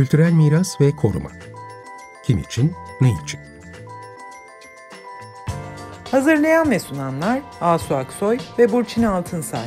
Kültürel miras ve koruma. Kim için, ne için? Hazırlayan ve sunanlar Asu Aksoy ve Burçin Altınsay.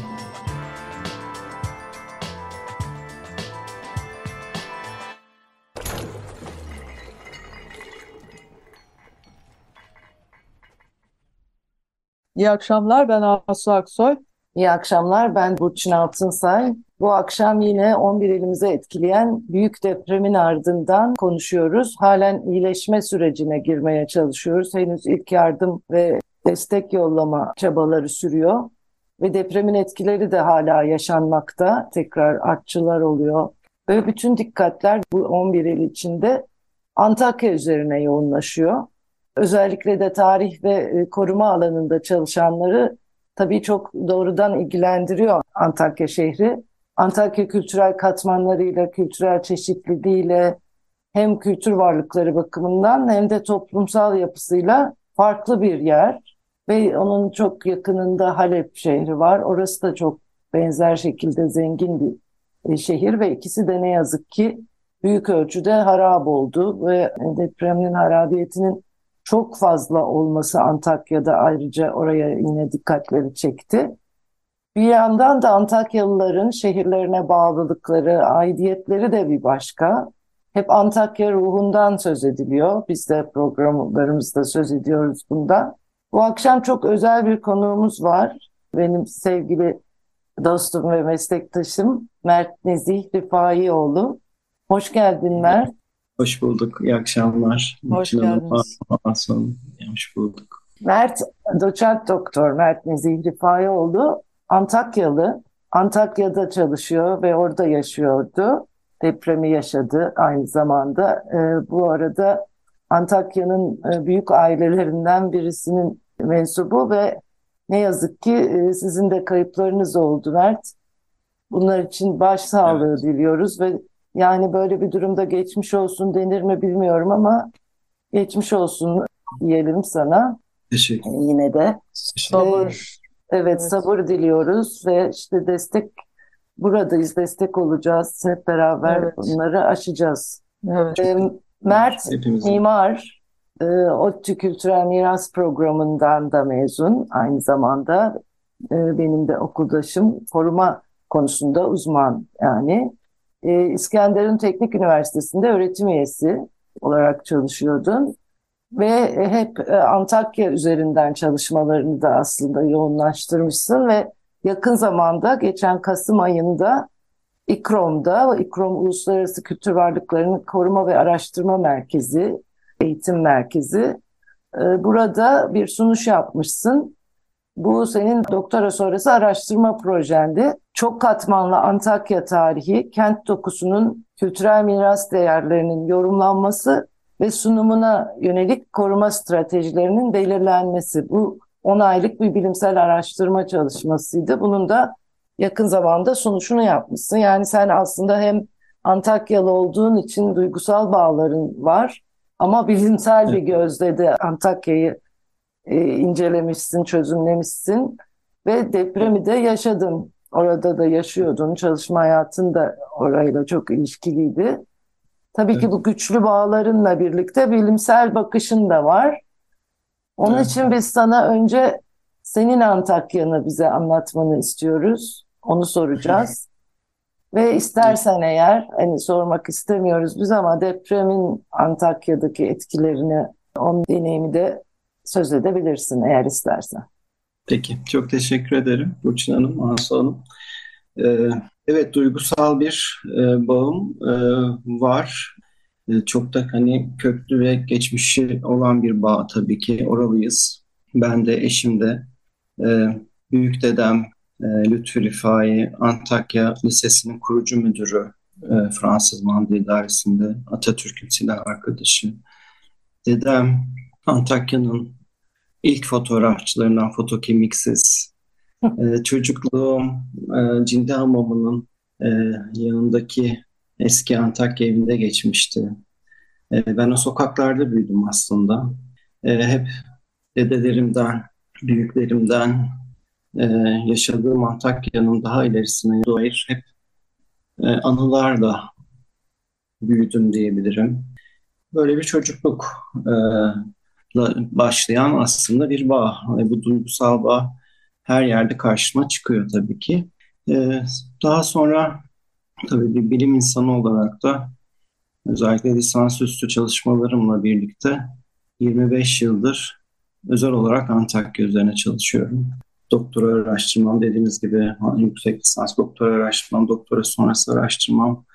İyi akşamlar, ben Asu Aksoy. İyi akşamlar, ben Burçin Altınsay. Bu akşam yine 11 ilimize etkileyen büyük depremin ardından konuşuyoruz. Halen iyileşme sürecine girmeye çalışıyoruz. Henüz ilk yardım ve destek yollama çabaları sürüyor. Ve depremin etkileri de hala yaşanmakta. Tekrar artçılar oluyor. Ve bütün dikkatler bu 11 il içinde Antakya üzerine yoğunlaşıyor. Özellikle de tarih ve e, koruma alanında çalışanları tabii çok doğrudan ilgilendiriyor Antakya şehri. Antakya kültürel katmanlarıyla, kültürel çeşitliliğiyle hem kültür varlıkları bakımından hem de toplumsal yapısıyla farklı bir yer. Ve onun çok yakınında Halep şehri var. Orası da çok benzer şekilde zengin bir e, şehir ve ikisi de ne yazık ki büyük ölçüde harap oldu ve depremin harabiyetinin çok fazla olması Antakya'da ayrıca oraya yine dikkatleri çekti. Bir yandan da Antakyalıların şehirlerine bağlılıkları, aidiyetleri de bir başka. Hep Antakya ruhundan söz ediliyor. Biz de programlarımızda söz ediyoruz bundan. Bu akşam çok özel bir konuğumuz var. Benim sevgili dostum ve meslektaşım Mert Nezih Rifaioğlu. Hoş geldin Mert. Hoş bulduk. İyi akşamlar. Hoş geldiniz. Hoş bulduk. Mert, doçent doktor Mert Nezih Rifaioğlu Antakyalı. Antakya'da çalışıyor ve orada yaşıyordu. Depremi yaşadı aynı zamanda. Ee, bu arada Antakya'nın e, büyük ailelerinden birisinin mensubu ve ne yazık ki e, sizin de kayıplarınız oldu Mert. Bunlar için başsağlığı evet. diliyoruz ve yani böyle bir durumda geçmiş olsun denir mi bilmiyorum ama geçmiş olsun diyelim sana. Teşekkür ederim. Yine de. Sabır. Ee, evet, evet sabır diliyoruz ve işte destek buradayız, destek olacağız. Hep beraber evet. bunları aşacağız. Evet. Ee, Mert Hepimizin. mimar, e, ODTÜ Kültürel Miras Programı'ndan da mezun. Aynı zamanda e, benim de okuldaşım koruma konusunda uzman yani e, İskenderun Teknik Üniversitesi'nde öğretim üyesi olarak çalışıyordun. Ve hep e, Antakya üzerinden çalışmalarını da aslında yoğunlaştırmışsın ve yakın zamanda geçen Kasım ayında İKROM'da, İKROM Uluslararası Kültür Varlıklarının Koruma ve Araştırma Merkezi, Eğitim Merkezi. E, burada bir sunuş yapmışsın bu senin doktora sonrası araştırma projendi. Çok katmanlı Antakya tarihi, kent dokusunun kültürel miras değerlerinin yorumlanması ve sunumuna yönelik koruma stratejilerinin belirlenmesi. Bu 10 aylık bir bilimsel araştırma çalışmasıydı. Bunun da yakın zamanda sonuçunu yapmışsın. Yani sen aslında hem Antakyalı olduğun için duygusal bağların var ama bilimsel bir gözle de Antakya'yı e, incelemişsin, çözümlemişsin ve depremi de yaşadın. Orada da yaşıyordun. Çalışma hayatın da orayla çok ilişkiliydi. Tabii ki bu güçlü bağlarınla birlikte bilimsel bakışın da var. Onun evet. için biz sana önce senin Antakya'nı bize anlatmanı istiyoruz. Onu soracağız. Ve istersen eğer hani sormak istemiyoruz biz ama depremin Antakya'daki etkilerini, onun deneyimi de söz edebilirsin eğer istersen. Peki, çok teşekkür ederim Burçin Hanım, Asu Hanım. Ee, evet, duygusal bir e, bağım e, var. E, çok da hani köklü ve geçmişi olan bir bağ tabii ki. Oralıyız. Ben de, eşim de. E, büyük dedem e, Lütfü Rifai, Antakya Lisesi'nin kurucu müdürü, e, Fransız Manda İdaresi'nde Atatürk'ün silah arkadaşı. Dedem Antakya'nın ilk fotoğrafçılarından fotokemiksiz. Ee, çocukluğum e, Cindi Hamamı'nın e, yanındaki eski Antakya evinde geçmişti. E, ben o sokaklarda büyüdüm aslında. E, hep dedelerimden, büyüklerimden e, yaşadığım Antakya'nın daha ilerisine dair hep e, anılarla büyüdüm diyebilirim. Böyle bir çocukluk başlayan aslında bir bağ. Bu duygusal bağ her yerde karşıma çıkıyor tabii ki. Daha sonra tabii bir bilim insanı olarak da özellikle lisansüstü çalışmalarımla birlikte 25 yıldır özel olarak Antakya üzerine çalışıyorum. Doktora araştırmam dediğiniz gibi yüksek lisans doktora araştırmam, doktora sonrası araştırmam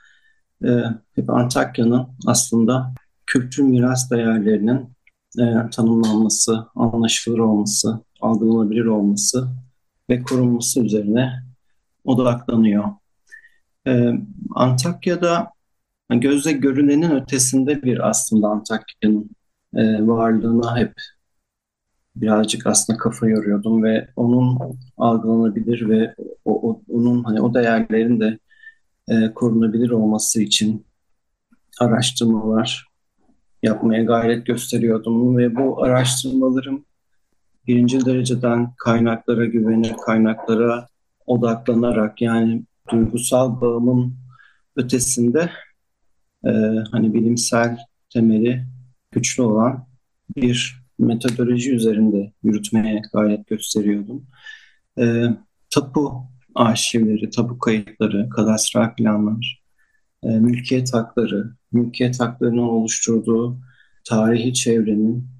e, hep Antakya'nın aslında kültür miras değerlerinin e, tanımlanması, anlaşılır olması, algılanabilir olması ve korunması üzerine odaklanıyor. E, Antakya'da gözle görünenin ötesinde bir aslında Antakya'nın e, varlığına hep birazcık aslında kafa yoruyordum ve onun algılanabilir ve o, o, onun hani o değerlerin de e, korunabilir olması için araştırmalar yapmaya gayret gösteriyordum ve bu araştırmalarım birinci dereceden kaynaklara güvenir, kaynaklara odaklanarak yani duygusal bağımın ötesinde e, hani bilimsel temeli güçlü olan bir metodoloji üzerinde yürütmeye gayret gösteriyordum. E, tapu arşivleri, tapu kayıtları, kadastral planlar, e, mülkiyet hakları, mülkiyet haklarının oluşturduğu tarihi çevrenin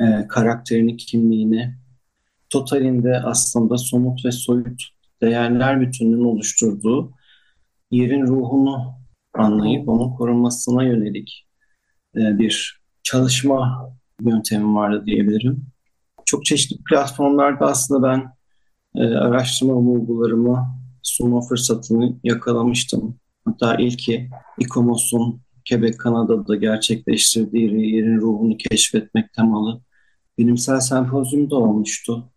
e, karakterini, kimliğini, totalinde aslında somut ve soyut değerler bütününün oluşturduğu yerin ruhunu anlayıp onun korunmasına yönelik e, bir çalışma yöntemim vardı diyebilirim. Çok çeşitli platformlarda aslında ben e, araştırma bulgularımı sunma fırsatını yakalamıştım. Hatta ilki İKOMOS'un Quebec, Kanada'da gerçekleştirdiği yerin ruhunu keşfetmek temalı bilimsel sempozyum da olmuştu.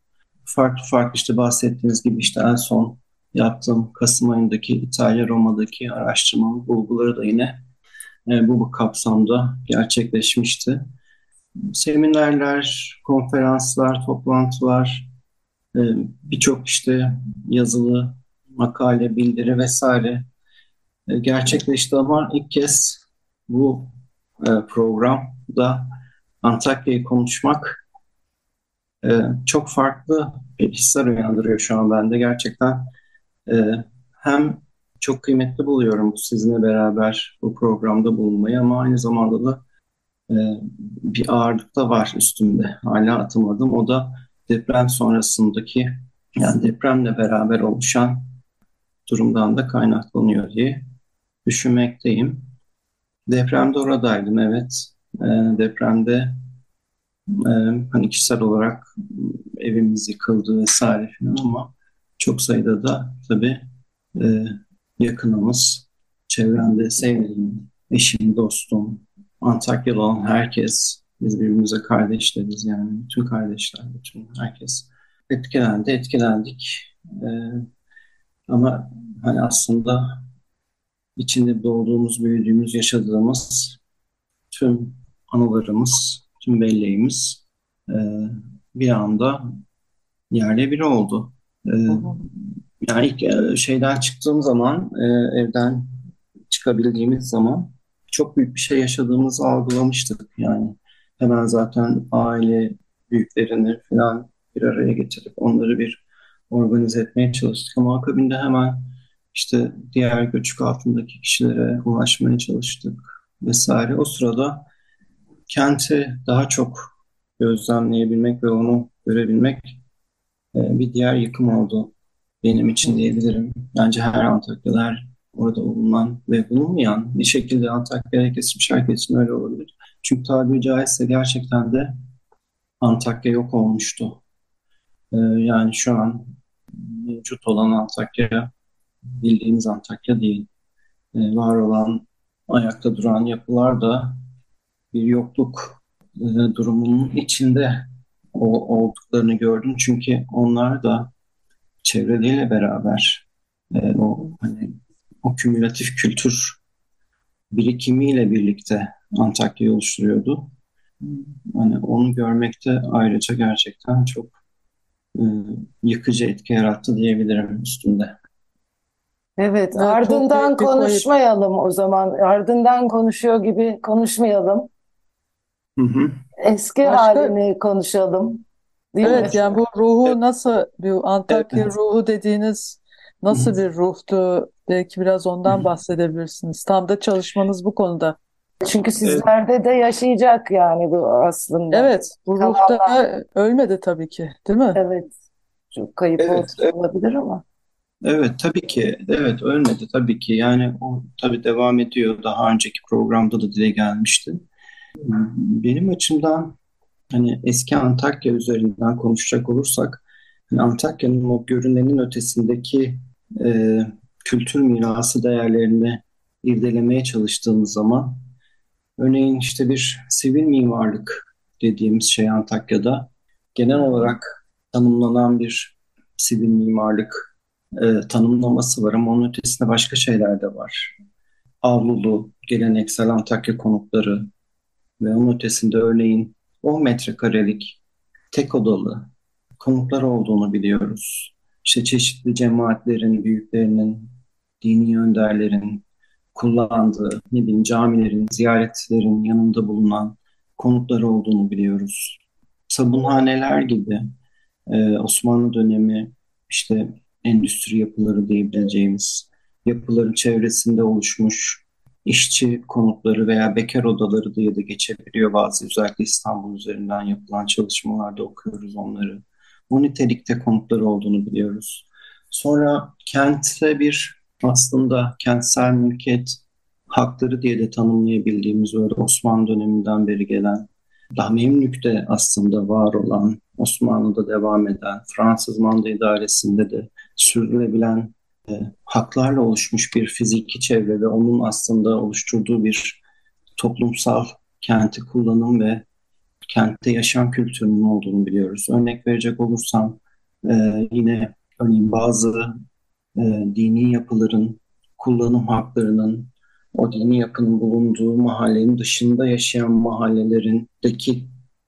Farklı farklı işte bahsettiğiniz gibi işte en son yaptığım Kasım ayındaki İtalya Roma'daki araştırmamın bulguları da yine e, bu kapsamda gerçekleşmişti. Seminerler, konferanslar, toplantılar, e, birçok işte yazılı makale, bildiri vesaire e, gerçekleşti ama ilk kez bu e, programda Antakya'yı konuşmak e, çok farklı hisler uyandırıyor şu an bende. Gerçekten hem çok kıymetli buluyorum bu sizinle beraber bu programda bulunmayı ama aynı zamanda da bir ağırlık da var üstümde. Hala atamadım. O da deprem sonrasındaki yani depremle beraber oluşan durumdan da kaynaklanıyor diye düşünmekteyim. Depremde oradaydım evet. E, depremde e, hani kişisel olarak evimiz yıkıldı vesaire falan ama çok sayıda da tabii e, yakınımız, çevremde sevdiğim, eşim, dostum, Antakya'da olan herkes, biz birbirimize kardeşleriz yani bütün kardeşler, bütün herkes etkilendi, etkilendik. E, ama hani aslında içinde doğduğumuz, büyüdüğümüz, yaşadığımız tüm anılarımız, tüm belleğimiz e, bir anda yerle bir oldu. E, yani ilk e, şeyden çıktığım zaman, e, evden çıkabildiğimiz zaman çok büyük bir şey yaşadığımızı algılamıştık. Yani hemen zaten aile büyüklerini falan bir araya getirip onları bir organize etmeye çalıştık ama akabinde hemen işte diğer göçük altındaki kişilere ulaşmaya çalıştık vesaire. O sırada kenti daha çok gözlemleyebilmek ve onu görebilmek e, bir diğer yıkım oldu benim için diyebilirim. Bence her Antakyalılar orada bulunan ve bulunmayan bir şekilde kesmiş herkes için öyle olabilir. Çünkü tabiri caizse gerçekten de Antakya yok olmuştu. Ee, yani şu an mevcut olan Antakya bildiğimiz Antakya değil. E, var olan ayakta duran yapılar da bir yokluk e, durumunun içinde o, olduklarını gördüm. Çünkü onlar da çevreleriyle beraber e, o hani o kümülatif kültür birikimiyle birlikte Antakya'yı oluşturuyordu. Hani onu görmekte ayrıca gerçekten çok e, yıkıcı etki yarattı diyebilirim üstünde. Evet, ardından konuşmayalım o zaman. Ardından konuşuyor gibi konuşmayalım. Hı hı. Eski Başka- halini konuşalım. Değil mi? Evet yani bu ruhu nasıl bu Antakya Evet. ruhu dediğiniz nasıl Hı. bir ruhtu? Belki biraz ondan bahsedebilirsiniz. Tam da çalışmanız bu konuda. Çünkü sizlerde de yaşayacak yani bu aslında. Evet, bu ruh da ölmedi tabii ki, değil mi? Evet. Çok kayıp Evet, olmuş evet. olabilir ama. Evet tabii ki. Evet ölmedi tabii ki. Yani o tabii devam ediyor. Daha önceki programda da dile gelmişti. Benim açımdan hani eski Antakya üzerinden konuşacak olursak hani Antakya'nın o görünenin ötesindeki e, kültür mirası değerlerini irdelemeye çalıştığımız zaman örneğin işte bir sivil mimarlık dediğimiz şey Antakya'da genel olarak tanımlanan bir sivil mimarlık e, tanımlaması var ama onun ötesinde başka şeyler de var. Avlulu, geleneksel Antakya konutları ve onun ötesinde örneğin 10 metrekarelik tek odalı konutlar olduğunu biliyoruz. İşte çeşitli cemaatlerin, büyüklerinin, dini önderlerin kullandığı, ne bileyim camilerin, ziyaretlerin yanında bulunan konutları olduğunu biliyoruz. Sabunhaneler gibi e, Osmanlı dönemi işte endüstri yapıları diyebileceğimiz yapıların çevresinde oluşmuş işçi konutları veya bekar odaları diye de geçebiliyor bazı özellikle İstanbul üzerinden yapılan çalışmalarda okuyoruz onları. Bu nitelikte konutları olduğunu biliyoruz. Sonra kentte bir aslında kentsel mülkiyet hakları diye de tanımlayabildiğimiz öyle Osmanlı döneminden beri gelen daha Memlük'te aslında var olan, Osmanlı'da devam eden, Fransız manda idaresinde de sürdürülebilen haklarla oluşmuş bir fiziki çevre ve onun aslında oluşturduğu bir toplumsal kenti kullanım ve kentte yaşam kültürünün olduğunu biliyoruz. Örnek verecek olursam e, yine örneğin bazı e, dini yapıların kullanım haklarının o dini yapının bulunduğu mahallenin dışında yaşayan mahallelerindeki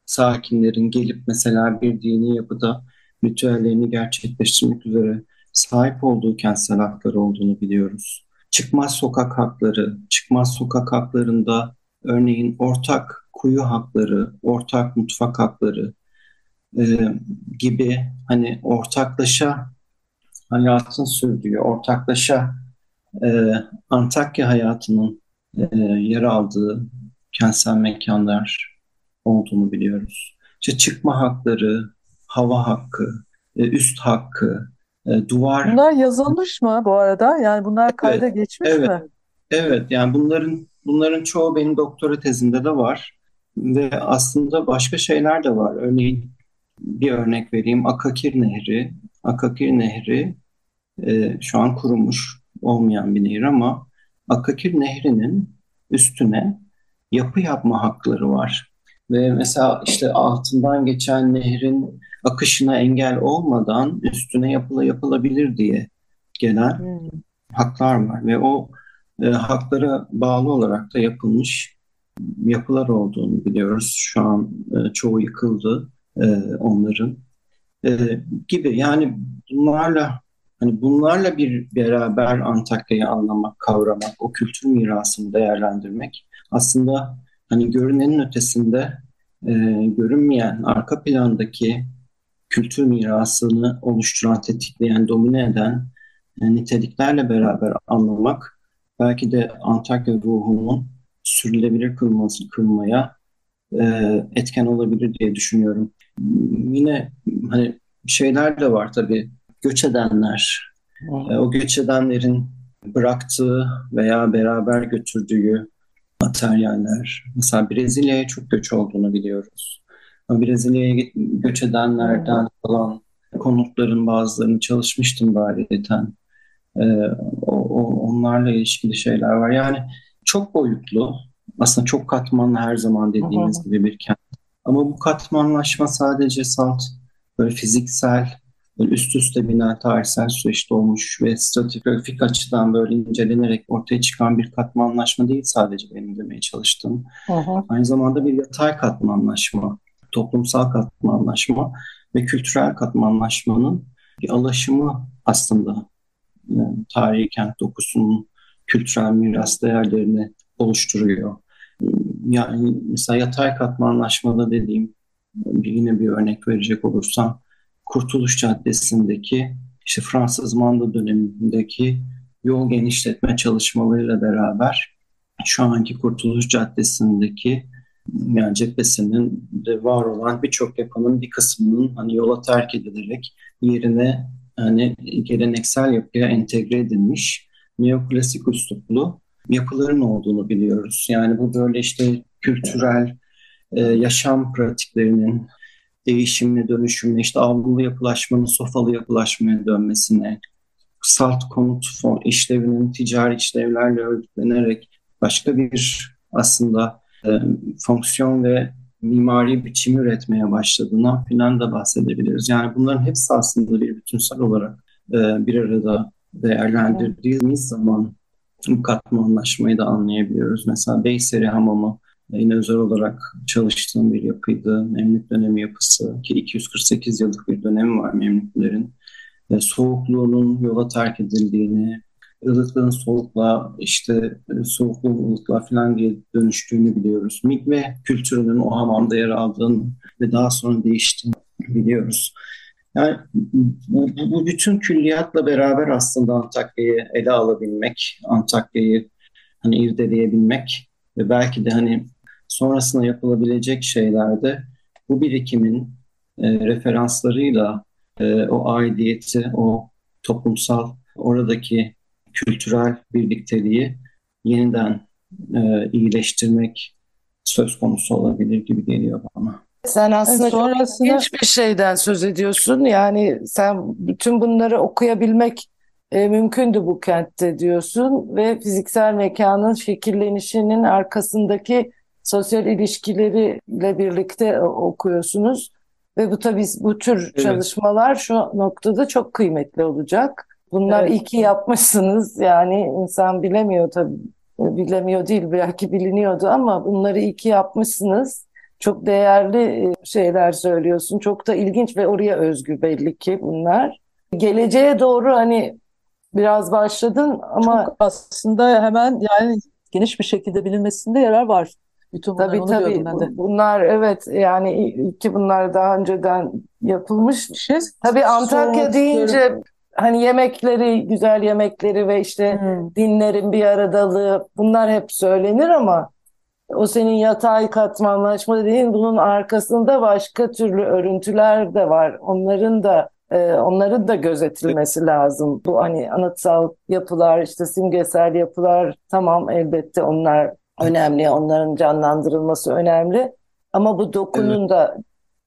sakinlerin gelip mesela bir dini yapıda ritüellerini gerçekleştirmek üzere sahip olduğu kentsel hakları olduğunu biliyoruz. Çıkmaz sokak hakları, çıkmaz sokak haklarında örneğin ortak kuyu hakları, ortak mutfak hakları e, gibi hani ortaklaşa hayatın sürdüğü, ortaklaşa e, Antakya hayatının e, yer aldığı kentsel mekanlar olduğunu biliyoruz. İşte çıkma hakları, hava hakkı, e, üst hakkı, e, duvar. Bunlar yazılmış mı bu arada? Yani bunlar kayda Evet, geçmiş evet. mi? Evet, yani bunların bunların çoğu benim doktora tezimde de var ve aslında başka şeyler de var. Örneğin bir örnek vereyim. Akakir Nehri. Akakir Nehri e, şu an kurumuş olmayan bir nehir ama Akakir Nehri'nin üstüne yapı yapma hakları var. Ve mesela işte altından geçen nehrin akışına engel olmadan üstüne yapıla yapılabilir diye gelen Hmm. haklar var ve o e, haklara bağlı olarak da yapılmış yapılar olduğunu biliyoruz. Şu an e, çoğu yıkıldı e, onların E, gibi. Yani bunlarla hani bunlarla bir beraber Antakya'yı anlamak, kavramak, o kültür mirasını değerlendirmek aslında hani görünenin ötesinde e, görünmeyen arka plandaki kültür mirasını oluşturan, tetikleyen, domine eden e, niteliklerle beraber anlamak belki de Antakya ruhunun sürülebilir kılması, kılmaya e, etken olabilir diye düşünüyorum. Yine hani şeyler de var tabii. Göç edenler, e, o göç edenlerin bıraktığı veya beraber götürdüğü materyaller. Mesela Brezilya'ya çok göç olduğunu biliyoruz. Brezilya'ya göç edenlerden kalan konutların bazılarını çalışmıştım gayretten. Ee, o, o- onlarla ilişkili şeyler var. Yani çok boyutlu, aslında çok katmanlı her zaman dediğimiz gibi bir kent. Ama bu katmanlaşma sadece salt, böyle fiziksel, böyle üst üste binen tarihsel süreçte olmuş ve stratigrafik açıdan böyle incelenerek ortaya çıkan bir katmanlaşma değil sadece benim demeye çalıştığım. Hı hı. Aynı zamanda bir yatay katmanlaşma, toplumsal katmanlaşma ve kültürel katmanlaşmanın bir alaşımı aslında tarihi kent dokusunun kültürel miras değerlerini oluşturuyor. Yani mesela yatay katmanlaşmada dediğim yine bir örnek verecek olursam Kurtuluş Caddesi'ndeki işte Fransız Manda dönemindeki yol genişletme çalışmalarıyla beraber şu anki Kurtuluş Caddesi'ndeki yani cephesinin de var olan birçok yapının bir kısmının hani yola terk edilerek yerine hani geleneksel yapıya entegre edilmiş neoklasik üsluplu yapıların olduğunu biliyoruz. Yani bu böyle işte kültürel e, yaşam pratiklerinin değişimine, dönüşümüne, işte avlulu yapılaşmanın sofalı yapılaşmaya dönmesine, salt konut işlevinin ticari işlevlerle örgütlenerek başka bir aslında e, fonksiyon ve mimari biçimi üretmeye başladığından filan da bahsedebiliriz. Yani bunların hepsi aslında bir bütünsel olarak e, bir arada değerlendirdiğimiz zaman katmanlaşmayı da anlayabiliyoruz. Mesela Beyseri Hamamı yine özel olarak çalıştığım bir yapıydı. Memlük dönemi yapısı ki 248 yıllık bir dönemi var Memlüklerin. E, soğukluğunun yola terk edildiğini, ılıklığın soğukla işte e, soğukluğun ılıkla falan diye dönüştüğünü biliyoruz. Migve kültürünün o hamamda yer aldığını ve daha sonra değiştiğini biliyoruz. Yani bu, bu bütün külliyatla beraber aslında Antakya'yı ele alabilmek, Antakya'yı hani irdeleyebilmek ve belki de hani sonrasında yapılabilecek şeylerde bu birikimin e, referanslarıyla e, o aidiyeti, o toplumsal, oradaki kültürel birlikteliği yeniden e, iyileştirmek söz konusu olabilir gibi geliyor bana. Sen aslında sonrasında... ilginç bir şeyden söz ediyorsun. Yani sen bütün bunları okuyabilmek e, mümkündü bu kentte diyorsun ve fiziksel mekanın şekillenişinin arkasındaki sosyal ilişkileriyle birlikte okuyorsunuz. Ve bu tabii bu tür evet. çalışmalar şu noktada çok kıymetli olacak. Bunlar evet. iyi ki yapmışsınız. Yani insan bilemiyor tabii. Bilemiyor değil belki biliniyordu ama bunları iyi ki yapmışsınız. Çok değerli e, şeyler söylüyorsun. Çok da ilginç ve oraya özgü belli ki bunlar. Geleceğe doğru hani biraz başladın ama Çok aslında hemen yani geniş bir şekilde bilinmesinde yarar var. Bütün bunlar tabii, onu tabii. ben de. Bunlar evet yani ki bunlar daha önceden yapılmış. Şey, tabii Antakya deyince hani yemekleri, güzel yemekleri ve işte hmm. dinlerin bir aradalığı bunlar hep söylenir ama o senin yatay katmanlaşma dediğin bunun arkasında başka türlü örüntüler de var. Onların da e, onların da gözetilmesi lazım. Bu hani anıtsal yapılar, işte simgesel yapılar tamam elbette onlar önemli. Onların canlandırılması önemli. Ama bu dokunun evet. da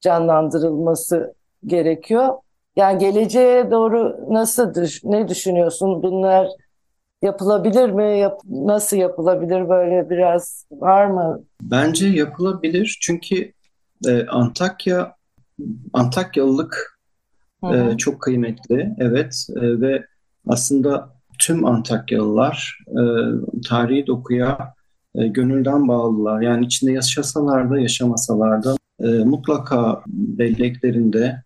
canlandırılması gerekiyor. Yani geleceğe doğru nasıl düş ne düşünüyorsun? Bunlar yapılabilir mi? Yap nasıl yapılabilir böyle biraz var mı? Bence yapılabilir çünkü e, Antakya Antakyalılık e, çok kıymetli evet e, ve aslında tüm Antakyalılar e, tarihi dokuya e, gönülden bağlılar. Yani içinde yaşasalar da yaşamasalar da e, mutlaka belleklerinde,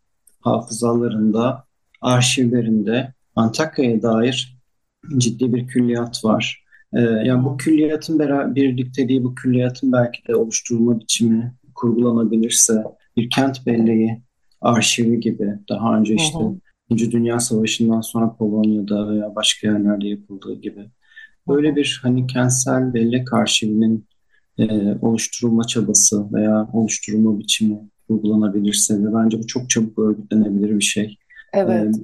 hafızalarında, arşivlerinde Antakya'ya dair ciddi bir külliyat var. E, yani bu külliyatın birlikteliği, bu külliyatın belki de oluşturulma biçimi kurgulanabilirse bir kent belleği arşivi gibi daha önce işte İkinci Dünya Savaşı'ndan sonra Polonya'da veya başka yerlerde yapıldığı gibi. Böyle bir hani kentsel bellek arşivinin e, oluşturulma çabası veya oluşturulma biçimi uygulanabilirse ve bence bu çok çabuk örgütlenebilir bir şey. Evet. Ee,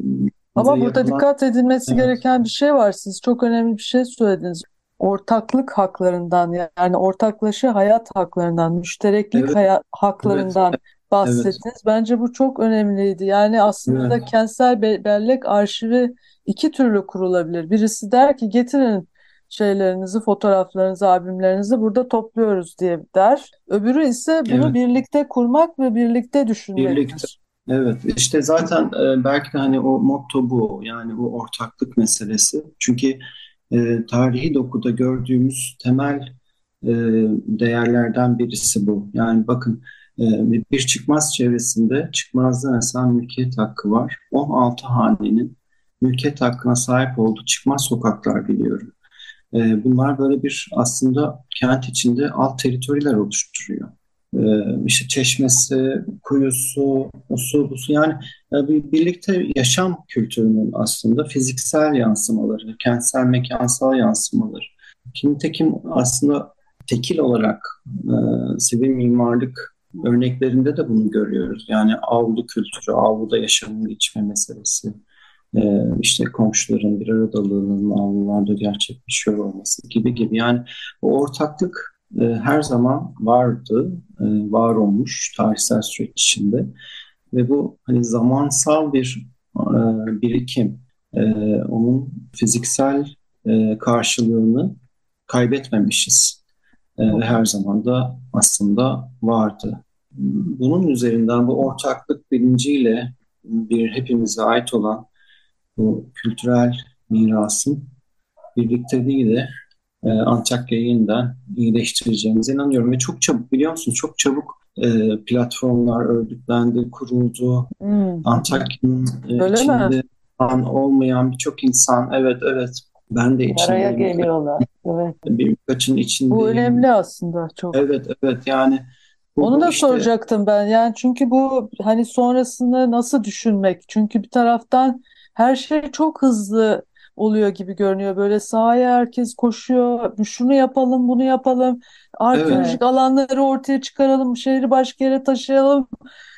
Ama burada yapılan... dikkat edilmesi evet. gereken bir şey var. Siz çok önemli bir şey söylediniz. Ortaklık haklarından yani ortaklaşa hayat haklarından, müştereklik evet. hayat haklarından evet. bahsettiniz. Evet. Bence bu çok önemliydi. Yani aslında evet. kentsel bellek arşivi iki türlü kurulabilir. Birisi der ki getirin şeylerinizi, fotoğraflarınızı, albümlerinizi burada topluyoruz diye der. Öbürü ise bunu evet. birlikte kurmak ve birlikte düşünmektir. Birlikte. Evet işte zaten e, belki de hani o motto bu yani bu ortaklık meselesi. Çünkü e, tarihi dokuda gördüğümüz temel e, değerlerden birisi bu. Yani bakın e, bir çıkmaz çevresinde çıkmazda mesela mülkiyet hakkı var. 16 hanenin mülkiyet hakkına sahip olduğu çıkmaz sokaklar biliyorum. E, bunlar böyle bir aslında kent içinde alt teritoriler oluşturuyor. E, işte çeşmesi, kuyusu, usu, busu yani e, birlikte yaşam kültürünün aslında fiziksel yansımaları, kentsel mekansal yansımaları. Kim tekim aslında tekil olarak e, sivil mimarlık örneklerinde de bunu görüyoruz. Yani avlu kültürü, avluda yaşamın içme meselesi, e, işte komşuların bir aradalığının avlularda gerçekleşiyor olması gibi gibi. Yani o ortaklık e, her zaman vardı, e, var olmuş tarihsel süreç içinde ve bu hani zamansal bir e, birikim, e, onun fiziksel e, karşılığını kaybetmemişiz e, her zaman da aslında vardı. Bunun üzerinden bu ortaklık bilinciyle bir hepimize ait olan bu kültürel mirasın birlikteliğiyle e, Antakya'yı yeniden iyileştireceğimize inanıyorum. Ve çok çabuk biliyor musun? Çok çabuk e, platformlar örgütlendi, kuruldu. Hmm. Antakya'nın e, içinde mi? olmayan birçok insan, evet evet ben de içinde. Araya geliyorlar. Evet. Birkaçın içinde. Bu önemli aslında çok. Evet evet yani bu, Onu da işte... soracaktım ben. Yani çünkü bu hani sonrasını nasıl düşünmek? Çünkü bir taraftan her şey çok hızlı oluyor gibi görünüyor. Böyle sahaya herkes koşuyor. Şunu yapalım, bunu yapalım. Arkeolojik evet. alanları ortaya çıkaralım, şehri başka yere taşıyalım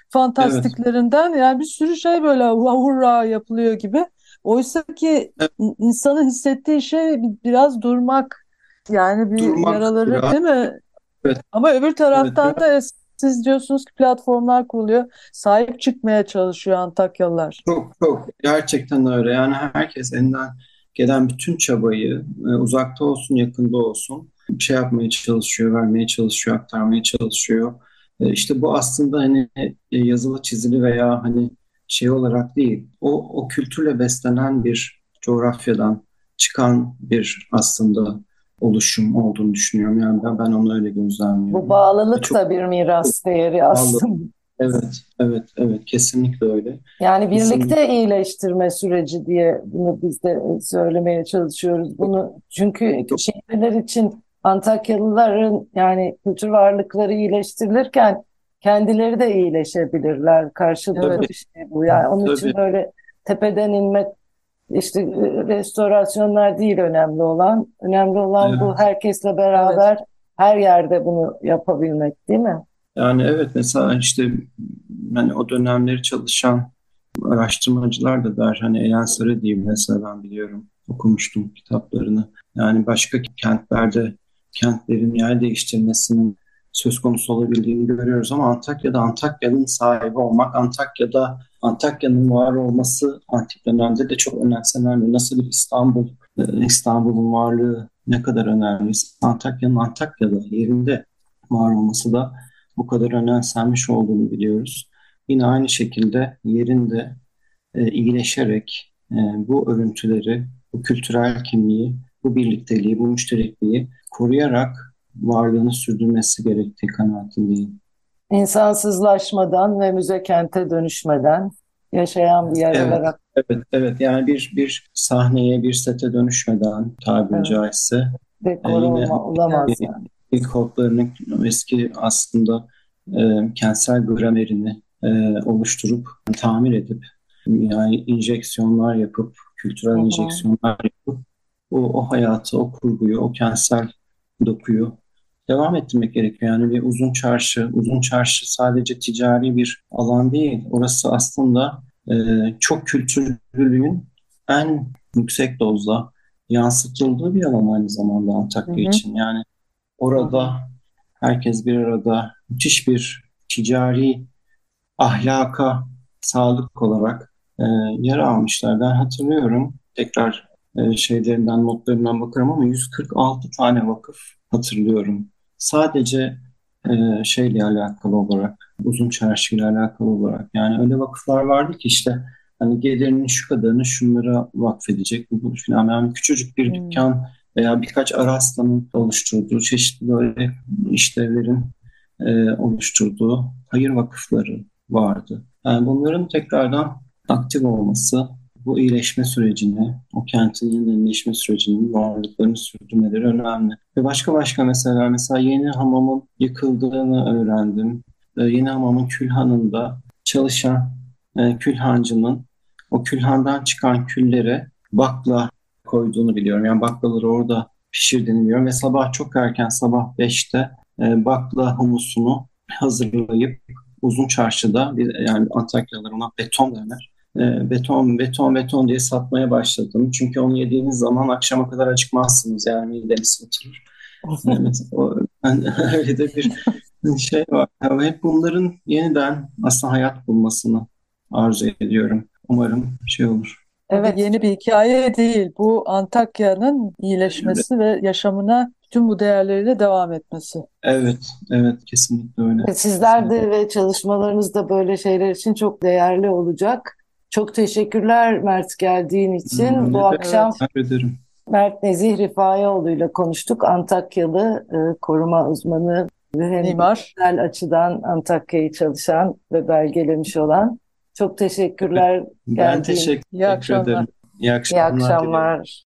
fantastiklerinden. Evet. Yani bir sürü şey böyle hurra yapılıyor gibi. Oysa ki evet. insanın hissettiği şey biraz durmak. Yani bir durmak, yaraları biraz. değil mi? Evet. Ama öbür taraftan evet. da siz diyorsunuz ki platformlar kuruluyor. Sahip çıkmaya çalışıyor Antakyalılar. Çok çok gerçekten öyle. Yani herkes elinden gelen bütün çabayı e, uzakta olsun yakında olsun bir şey yapmaya çalışıyor, vermeye çalışıyor, aktarmaya çalışıyor. E, işte bu aslında hani e, yazılı çizili veya hani şey olarak değil. O, o kültürle beslenen bir coğrafyadan çıkan bir aslında oluşum olduğunu düşünüyorum. Yani ben, ben onu öyle gözlemliyorum. Bu bağlılık Çok, da bir miras değeri aslında. Evet, evet, evet. Kesinlikle öyle. Yani birlikte kesinlikle. iyileştirme süreci diye bunu biz de söylemeye çalışıyoruz. Bunu çünkü şehirler için Antakyalıların yani kültür varlıkları iyileştirilirken kendileri de iyileşebilirler. Karşılıklı bir şey bu. Yani onun Tabii. için böyle tepeden inmek işte e, restorasyonlar değil önemli olan. Önemli olan evet. bu herkesle beraber evet. her yerde bunu yapabilmek değil mi? Yani evet mesela işte hani o dönemleri çalışan araştırmacılar da der hani Elen Sarı diyeyim mesela ben biliyorum okumuştum kitaplarını. Yani başka kentlerde kentlerin yer değiştirmesinin söz konusu olabildiğini görüyoruz ama Antakya'da Antakya'nın sahibi olmak, Antakya'da Antakya'nın var olması antik dönemde de çok önemsenen nasıl bir İstanbul, e, İstanbul'un varlığı ne kadar önemli. Antakya'nın Antakya'da yerinde var olması da bu kadar önemsenmiş olduğunu biliyoruz. Yine aynı şekilde yerinde e, iyileşerek e, bu örüntüleri, bu kültürel kimliği, bu birlikteliği, bu müşterekliği koruyarak varlığını sürdürmesi gerektiği kanaatindeyim. İnsansızlaşmadan ve müze kente dönüşmeden yaşayan bir yer evet, olarak. Evet, evet. Yani bir bir sahneye, bir sete dönüşmeden tabiri evet. caizse. Dekor e, yine, olamaz yani. İlk kodlarının eski aslında e, kentsel gramerini e, oluşturup, tamir edip, yani injeksiyonlar yapıp, kültürel Hı-hı. injeksiyonlar yapıp o, o hayatı, o kurguyu, o kentsel dokuyu devam ettirmek gerekiyor. Yani bir uzun çarşı, uzun çarşı sadece ticari bir alan değil. Orası aslında e, çok kültürlülüğün en yüksek dozda yansıtıldığı bir alan aynı zamanda Antakya hı hı. için. Yani orada herkes bir arada müthiş bir ticari ahlaka sağlık olarak e, yer almışlar. Ben hatırlıyorum tekrar e, şeylerinden, notlarından bakarım ama 146 tane vakıf hatırlıyorum. Sadece e, şeyle alakalı olarak, uzun çarşıyla alakalı olarak. Yani öyle vakıflar vardı ki işte hani gelirinin şu kadarını şunlara vakfedecek. Bu, bu falan. Yani küçücük bir hmm. dükkan veya birkaç araslanın oluşturduğu çeşitli böyle işlevlerin e, oluşturduğu hayır vakıfları vardı. Yani bunların tekrardan aktif olması bu iyileşme sürecini, o kentin yeniden iyileşme sürecinin varlıklarını sürdürmeleri önemli. Ve başka başka mesela, mesela yeni hamamın yıkıldığını öğrendim. E, yeni hamamın külhanında çalışan e, külhancının o külhandan çıkan küllere bakla koyduğunu biliyorum. Yani baklaları orada pişirdiğini biliyorum ve sabah çok erken sabah 5'te e, bakla humusunu hazırlayıp uzun çarşıda bir, yani Antakyalılar ona beton derler. E, beton, beton, beton diye satmaya başladım. Çünkü onu yediğiniz zaman akşama kadar acıkmazsınız. Yani mideniz oturur. evet, o, yani, öyle de bir şey var. Yani hep bunların yeniden aslında hayat bulmasını arzu ediyorum. Umarım şey olur. Evet. Yeni bir hikaye değil. Bu Antakya'nın iyileşmesi evet. ve yaşamına tüm bu değerleriyle devam etmesi. Evet, evet kesinlikle öyle. Sizler de ve çalışmalarınız da böyle şeyler için çok değerli olacak. Çok teşekkürler Mert geldiğin için. Hmm, bu akşam ederim. Mert Nezih Rifaioğlu ile konuştuk. Antakyalı e, koruma uzmanı ve hem Mimar. açıdan Antakya'yı çalışan ve belgelemiş olan. Çok teşekkürler. Ben teşekkür, İyi akşamlar. ederim. İyi akşamlar. İyi akşamlar.